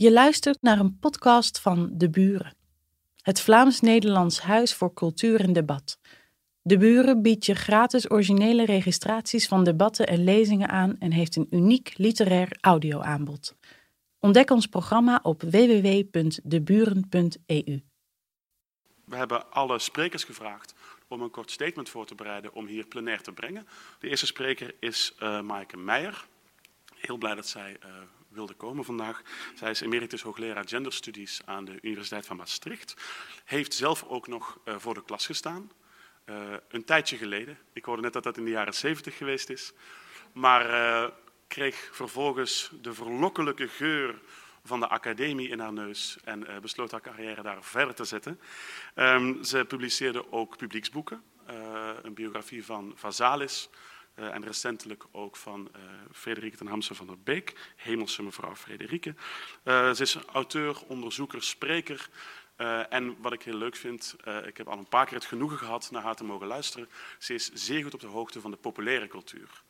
Je luistert naar een podcast van De Buren, het Vlaams-Nederlands Huis voor Cultuur en Debat. De Buren biedt je gratis originele registraties van debatten en lezingen aan en heeft een uniek literair audioaanbod. Ontdek ons programma op www.deburen.eu. We hebben alle sprekers gevraagd om een kort statement voor te bereiden om hier plenair te brengen. De eerste spreker is uh, Maaike Meijer. Heel blij dat zij uh, wilde komen vandaag. Zij is emeritus hoogleraar genderstudies aan de Universiteit van Maastricht. Heeft zelf ook nog uh, voor de klas gestaan. een tijdje geleden. Ik hoorde net dat dat in de jaren zeventig geweest is. Maar kreeg vervolgens de verlokkelijke geur van de academie in haar neus en besloot haar carrière daar verder te zetten. Um, ze publiceerde ook publieksboeken, een biografie van Vazalis uh, en recentelijk ook van Frederike ten Hamse van der Beek, Hemelse mevrouw Frederike. ze is auteur, onderzoeker, spreker. en wat ik heel leuk vind, ik heb al een paar keer het genoegen gehad naar haar te mogen luisteren. Ze is zeer goed op de hoogte van de populaire cultuur.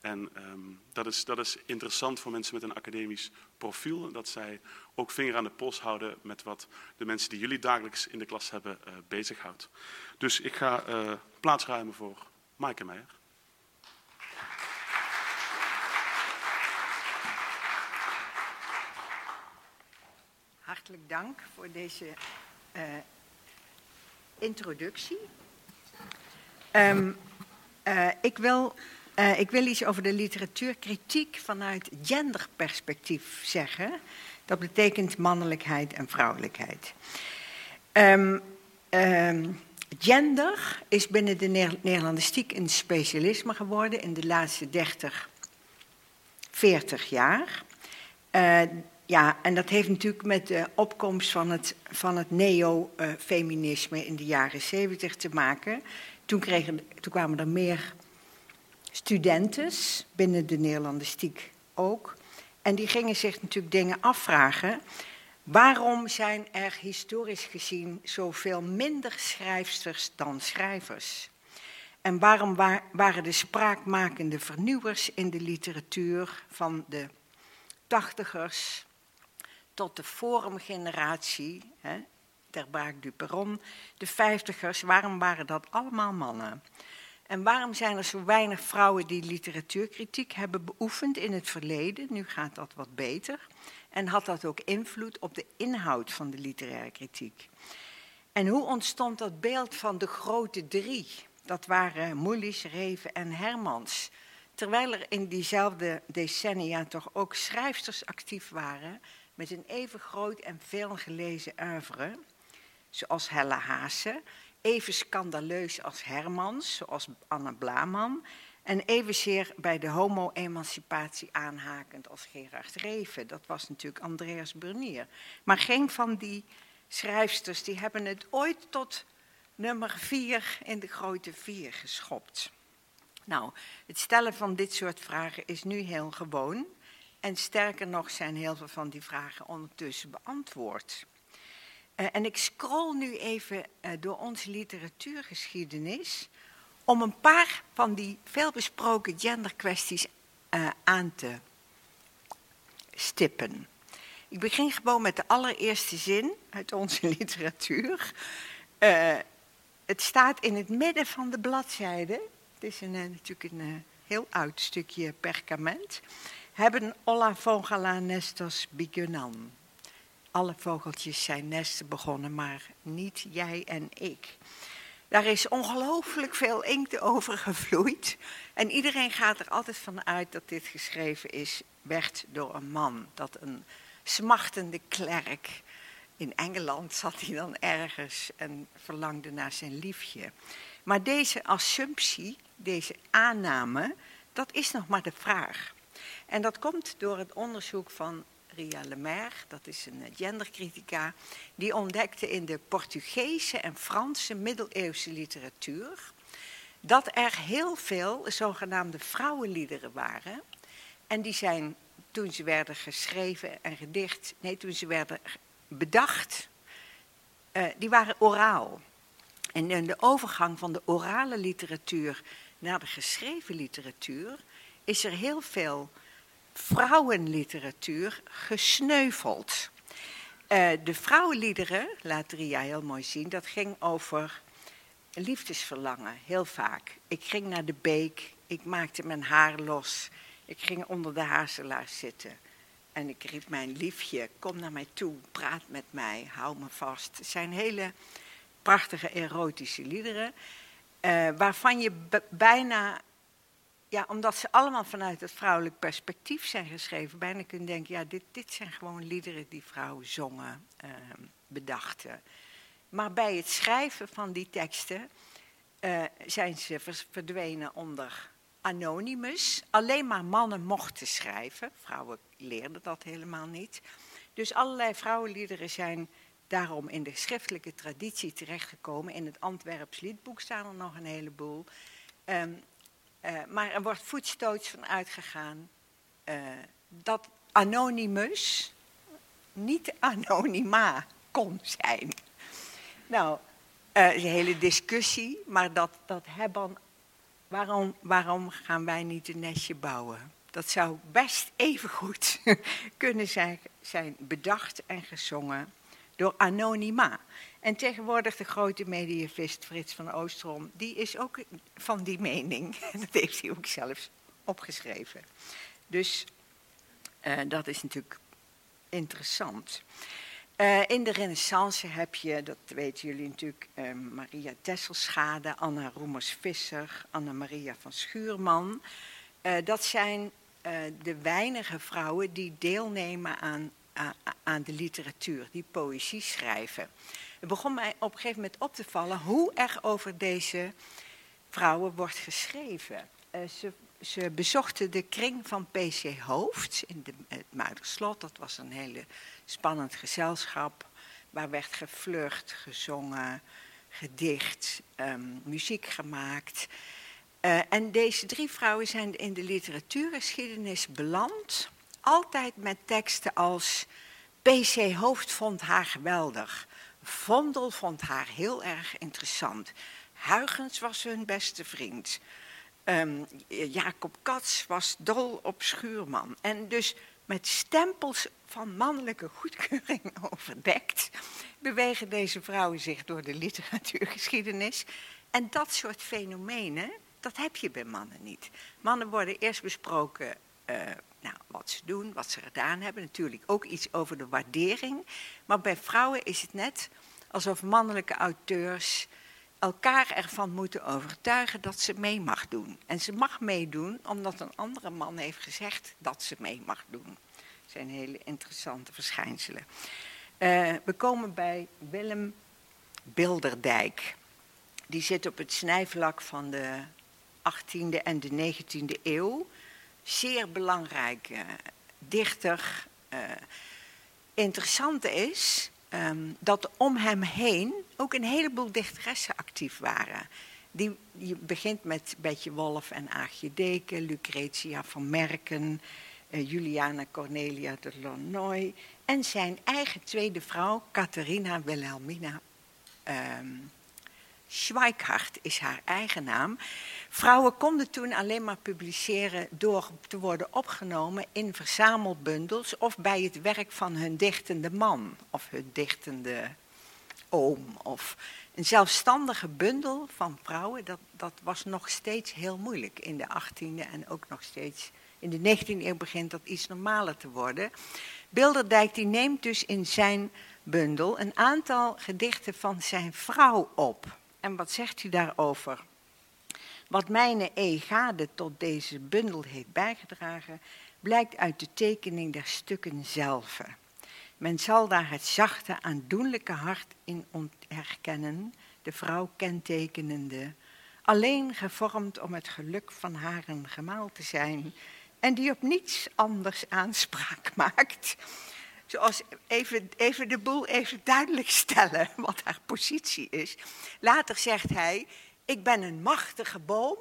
En um, dat, is, dat is interessant voor mensen met een academisch profiel, dat zij ook vinger aan de pols houden met wat de mensen die jullie dagelijks in de klas hebben uh, bezighoudt. Dus ik ga uh, plaatsruimen voor Maaike Meijer. Dank voor deze uh, introductie. Um, ik wil uh, ik wil iets over de literatuurkritiek vanuit genderperspectief zeggen. Dat betekent mannelijkheid en vrouwelijkheid. Um, um, gender is binnen de Nederlandistiek een specialisme geworden in de laatste 30, 40 jaar. Ja, en dat heeft natuurlijk met de opkomst van het, van het neo-feminisme in de jaren 70 te maken. Toen, kregen, toen kwamen er meer studentes, binnen de Nederlandistiek ook. En die gingen zich natuurlijk dingen afvragen. Waarom zijn er historisch gezien zoveel minder schrijfsters dan schrijvers? En waarom waren de spraakmakende vernieuwers in de literatuur van de tachtigers tot de forumgeneratie, hè, ter Braak du Perron, de vijftigers, waarom waren dat allemaal mannen? En waarom zijn er zo weinig vrouwen die literatuurkritiek hebben beoefend in het verleden? Nu gaat dat wat beter. En had dat ook invloed op de inhoud van de literaire kritiek? En hoe ontstond dat beeld van de grote drie? Dat waren Moelis, Reven en Hermans. Terwijl er in diezelfde decennia toch ook schrijfsters actief waren met een even groot en veel gelezen oeuvre, zoals Hella Haase, even scandaleus als Hermans, zoals Anne Blaman, en evenzeer bij de homo-emancipatie aanhakend als Gerard Reven. Dat was natuurlijk Andreas Bernier. Maar geen van die schrijfsters die hebben het ooit tot nummer vier in de grote vier geschopt. Nou, het stellen van dit soort vragen is nu heel gewoon. En sterker nog zijn heel veel van die vragen ondertussen beantwoord. Uh, en ik scroll nu even uh, door onze literatuurgeschiedenis om een paar van die veelbesproken genderkwesties uh, aan te stippen. Ik begin gewoon met de allereerste zin uit onze literatuur. het staat in het midden van de bladzijde. Het is een, natuurlijk een heel oud stukje perkament. Hebben Olla Vogala Nestos alle vogeltjes zijn nesten begonnen, maar niet jij en ik. Daar is ongelooflijk veel inkt over gevloeid. En iedereen gaat er altijd van uit dat dit geschreven is, werd door een man. Dat een smachtende klerk in Engeland zat hij dan ergens en verlangde naar zijn liefje. Maar deze assumptie, deze aanname, dat is nog maar de vraag. En dat komt door het onderzoek van Ria Lemaire, dat is een eh, gendercritica, die ontdekte in de Portugese en Franse middeleeuwse literatuur dat er heel veel zogenaamde vrouwenliederen waren. En die zijn, toen ze werden geschreven en gedicht, nee, toen ze werden bedacht, uh, die waren oraal. En in de overgang van de orale literatuur naar de geschreven literatuur is er heel veel vrouwenliteratuur gesneuveld. Uh, de vrouwenliederen, laat Ria heel mooi zien, dat ging over liefdesverlangen, heel vaak. Ik ging naar de beek, ik maakte mijn haar los, ik ging onder de hazelaar zitten. En ik riep mijn liefje, kom naar mij toe, praat met mij, hou me vast. Het zijn hele prachtige erotische liederen, uh, waarvan je bijna, ja, omdat ze allemaal vanuit het vrouwelijk perspectief zijn geschreven, bijna kunt denken, ja, dit, dit zijn gewoon liederen die vrouwen zongen, uh, bedachten. Maar bij het schrijven van die teksten uh, zijn ze verdwenen onder anonymous. Alleen maar mannen mochten schrijven. Vrouwen leerden dat helemaal niet. Dus allerlei vrouwenliederen zijn daarom in de schriftelijke traditie terechtgekomen. In het Antwerps liedboek staan er nog een heleboel. Um, uh, maar er wordt voetstoots van uitgegaan uh, dat anonymous niet anonima kon zijn. Nou, uh, een hele discussie, maar dat, dat hebben waarom, waarom gaan wij niet een nestje bouwen? Dat zou best even goed kunnen zijn, zijn bedacht en gezongen door Anonima. En tegenwoordig de grote mediavist Frits van Oostrom, die is ook van die mening. Dat heeft hij ook zelfs opgeschreven. Dus uh, dat is natuurlijk interessant. Uh, in de renaissance heb je, dat weten jullie natuurlijk, uh, Maria Tesselschade, Anna Roemers-Visser, Anna-Maria van Schuurman. Dat zijn de weinige vrouwen die deelnemen aan, aan de literatuur, die poëzie schrijven. Het begon mij op een gegeven moment op te vallen hoe er over deze vrouwen wordt geschreven. ze ze bezochten de kring van PC Hoofd in de, het Muiderslot. Dat was een hele spannend gezelschap waar werd geflirt, gezongen, gedicht, um, muziek gemaakt. Uh, en deze drie vrouwen zijn in de literatuurgeschiedenis beland. Altijd met teksten als PC Hoofd vond haar geweldig. Vondel vond haar heel erg interessant. Huygens was hun beste vriend. Um, Jacob Katz was dol op Schuurman. En dus met stempels van mannelijke goedkeuring overdekt, bewegen deze vrouwen zich door de literatuurgeschiedenis. En dat soort fenomenen, dat heb je bij mannen niet. Mannen worden eerst besproken uh, nou, wat ze doen, wat ze gedaan hebben. Natuurlijk ook iets over de waardering. Maar bij vrouwen is het net alsof mannelijke auteurs elkaar ervan moeten overtuigen dat ze mee mag doen. En ze mag meedoen omdat een andere man heeft gezegd dat ze mee mag doen. Dat zijn hele interessante verschijnselen. Uh, we komen bij Willem Bilderdijk. Die zit op het snijvlak van de 18e en de 19e eeuw. Zeer belangrijke dichter. Uh, interessante is um, dat om hem heen ook een heleboel dichteressen actief waren. Die, je begint met Betje Wolf en Aagje Deken, Lucretia van Merken, uh, Juliana Cornelia de Launoy en zijn eigen tweede vrouw, Catharina Wilhelmina um, Schweikart is haar eigen naam. Vrouwen konden toen alleen maar publiceren door te worden opgenomen in verzamelbundels of bij het werk van hun dichtende man of hun dichtende oom. Of een zelfstandige bundel van vrouwen, dat, dat was nog steeds heel moeilijk in de 18e en ook nog steeds in de 19e eeuw begint dat iets normaler te worden. Bilderdijk die neemt dus in zijn bundel een aantal gedichten van zijn vrouw op. En wat zegt u daarover? Wat mijn e-gade tot deze bundel heeft bijgedragen, blijkt uit de tekening der stukken zelf. Men zal daar het zachte, aandoenlijke hart in herkennen, de vrouw kentekenende, alleen gevormd om het geluk van haar gemaal te zijn, en die op niets anders aanspraak maakt. Zoals even, even de boel even duidelijk stellen wat haar positie is. Later zegt hij, ik ben een machtige boom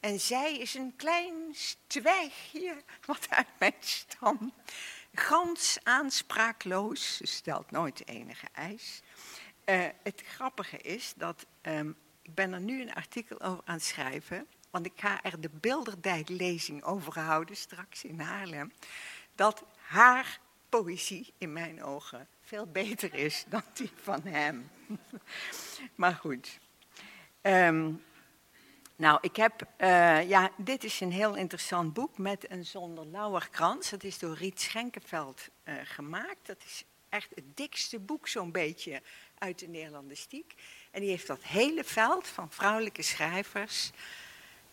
en zij is een klein twijgje wat uit mijn stam. Gans aanspraakloos, ze stelt nooit enige eis. Uh, het grappige is dat, um, ik ben er nu een artikel over aan het schrijven want ik ga er de Bilderdijk-lezing over houden straks in Haarlem, dat haar poëzie in mijn ogen veel beter is dan die van hem. maar goed. Ehm, nou, ik heb, uh, ja, dit is een heel interessant boek met een zonder lauwerkrans. Dat is door Riet Schenkenveld uh, gemaakt. Dat is echt het dikste boek zo'n beetje uit de Nederlandistiek. En die heeft dat hele veld van vrouwelijke schrijvers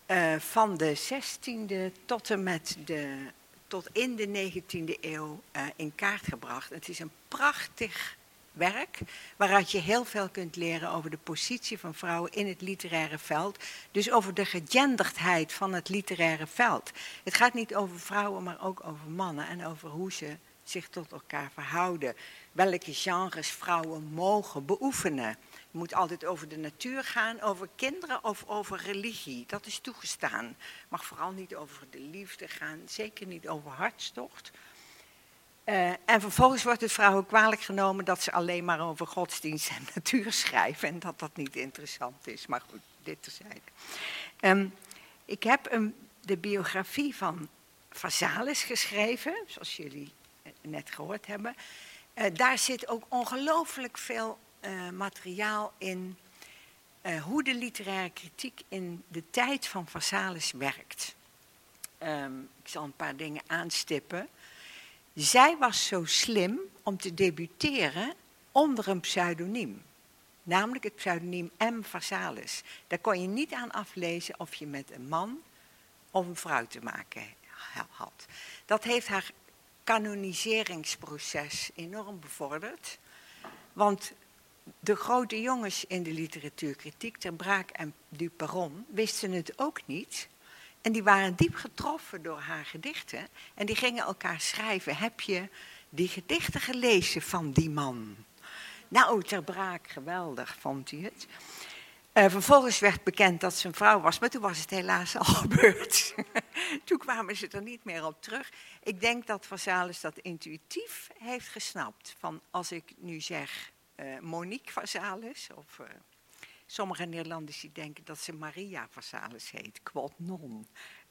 uh, van de 16e tot en met de tot in de 19e eeuw uh, in kaart gebracht. Het is een prachtig werk waaruit je heel veel kunt leren over de positie van vrouwen in het literaire veld. Dus over de gegenderdheid van het literaire veld. Het gaat niet over vrouwen, maar ook over mannen en over hoe ze zich tot elkaar verhouden. Welke genres vrouwen mogen beoefenen. Moet altijd over de natuur gaan, over kinderen of over religie. Dat is toegestaan. Mag vooral niet over de liefde gaan, zeker niet over hartstocht. Uh, en vervolgens wordt het vrouwen kwalijk genomen dat ze alleen maar over godsdienst en natuur schrijven en dat dat niet interessant is. Maar goed, dit terzijde. Um, ik heb een, de biografie van Vasalis geschreven, zoals jullie net gehoord hebben. Uh, daar zit ook ongelooflijk veel uh, materiaal in uh, hoe de literaire kritiek in de tijd van Vasalis werkt. Um, ik zal een paar dingen aanstippen. Zij was zo slim om te debuteren onder een pseudoniem. Namelijk het pseudoniem M. Vasalis. Daar kon je niet aan aflezen of je met een man of een vrouw te maken had. Dat heeft haar kanoniseringsproces enorm bevorderd. Want de grote jongens in de literatuurkritiek, Ter Braak en Duperon, wisten het ook niet. En die waren diep getroffen door haar gedichten. En die gingen elkaar schrijven. Heb je die gedichten gelezen van die man? Nou, Ter Braak, geweldig vond hij het. Uh, vervolgens werd bekend dat ze een vrouw was, maar toen was het helaas al gebeurd. toen kwamen ze er niet meer op terug. Ik denk dat Vasalis dat intuïtief heeft gesnapt. Van als ik nu zeg uh, Monique Vasalis, of uh, sommige Nederlanders die denken dat ze Maria Vasalis heet, quod non.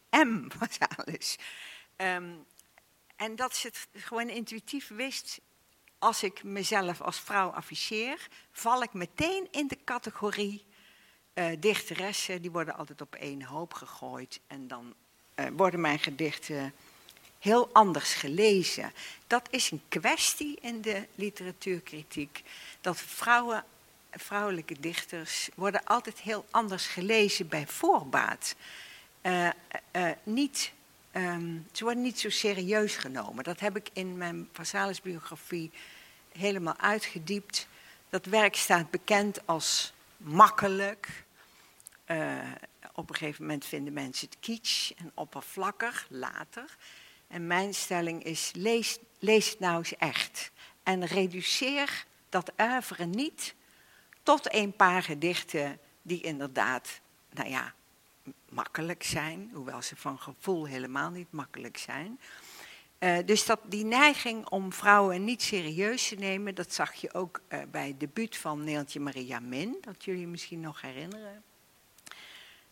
M Vasalis. Um, en dat ze het gewoon intuïtief wist, als ik mezelf als vrouw afficheer, val ik meteen in de categorie uh, dichteressen. Die worden altijd op één hoop gegooid en dan worden mijn gedichten heel anders gelezen. Dat is een kwestie in de literatuurkritiek. Dat vrouwen, vrouwelijke dichters worden altijd heel anders gelezen bij voorbaat. Uh, uh, niet, um, ze worden niet zo serieus genomen. Dat heb ik in mijn Vasalis biografie helemaal uitgediept. Dat werk staat bekend als makkelijk. Op een gegeven moment vinden mensen het kitsch en oppervlakkig, later. En mijn stelling is, lees, lees het nou eens echt. En reduceer dat oeuvre niet tot een paar gedichten die inderdaad, nou ja, makkelijk zijn. Hoewel ze van gevoel helemaal niet makkelijk zijn. Uh, dus dat, die neiging om vrouwen niet serieus te nemen, dat zag je ook uh, bij het debuut van Neeltje Maria Min, dat jullie misschien nog herinneren.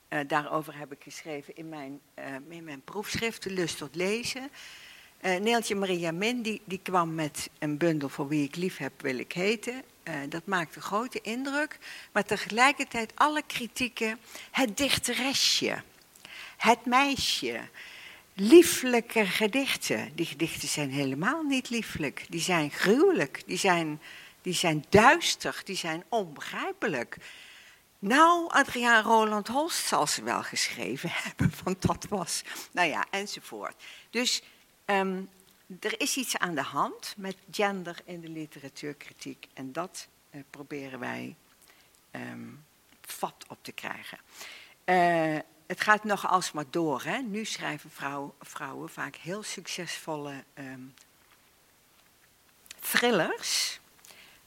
Uh, daarover heb ik geschreven in mijn, uh, in mijn proefschrift, De Lust tot Lezen. Uh, Neeltje Maria Min die, die kwam met een bundel voor wie ik lief heb, wil ik heten. dat maakte grote indruk, maar tegelijkertijd alle kritieken. Het dichteresje, het meisje, lieflijke gedichten. Die gedichten zijn helemaal niet lieflijk, die zijn gruwelijk, die zijn, die zijn duister, die zijn onbegrijpelijk. Nou, Adriaan Roland Holst zal ze wel geschreven hebben, want dat was, nou ja, enzovoort. Dus um, er is iets aan de hand met gender in de literatuurkritiek en dat uh, proberen wij um, vat op te krijgen. Uh, het gaat nog alsmaar door. Hè? Nu schrijven vrouw, vrouwen vaak heel succesvolle um, thrillers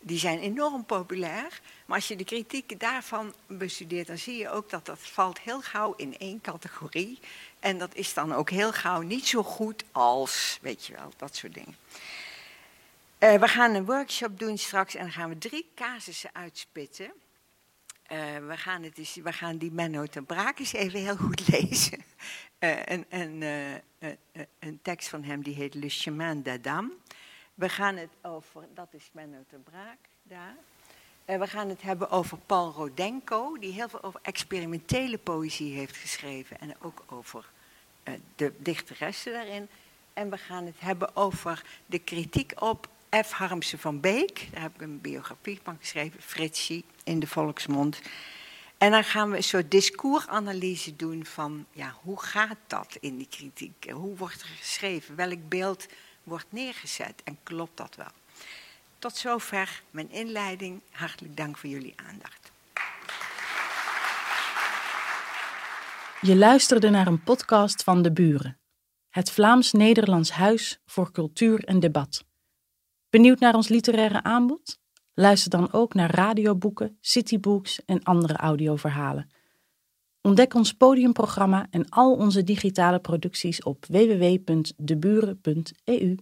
die zijn enorm populair. Maar als je de kritiek daarvan bestudeert, dan zie je ook dat dat valt heel gauw in één categorie. En dat is dan ook heel gauw niet zo goed als, weet je wel, dat soort dingen. Uh, we gaan een workshop doen straks en dan gaan we drie casussen uitspitten. we, gaan het we gaan die Menno ten Braak eens even heel goed lezen. een, een, een tekst van hem die heet Le Chemin des Dames. We gaan het over, dat is Menno ten Braak daar. we gaan het hebben over Paul Rodenko, die heel veel over experimentele poëzie heeft geschreven. En ook over de dichteressen daarin. En we gaan het hebben over de kritiek op F. Harmse van Beek. Daar heb ik een biografie van geschreven, Fritsie, in de volksmond. En dan gaan we een soort discoursanalyse doen van ja, hoe gaat dat in die kritiek? Hoe wordt er geschreven? Welk beeld wordt neergezet? En klopt dat wel? Tot zover mijn inleiding. Hartelijk dank voor jullie aandacht. Je luisterde naar een podcast van De Buren, het Vlaams-Nederlands Huis voor Cultuur en Debat. Benieuwd naar ons literaire aanbod? Luister dan ook naar radioboeken, citybooks en andere audioverhalen. Ontdek ons podiumprogramma en al onze digitale producties op www.deburen.eu.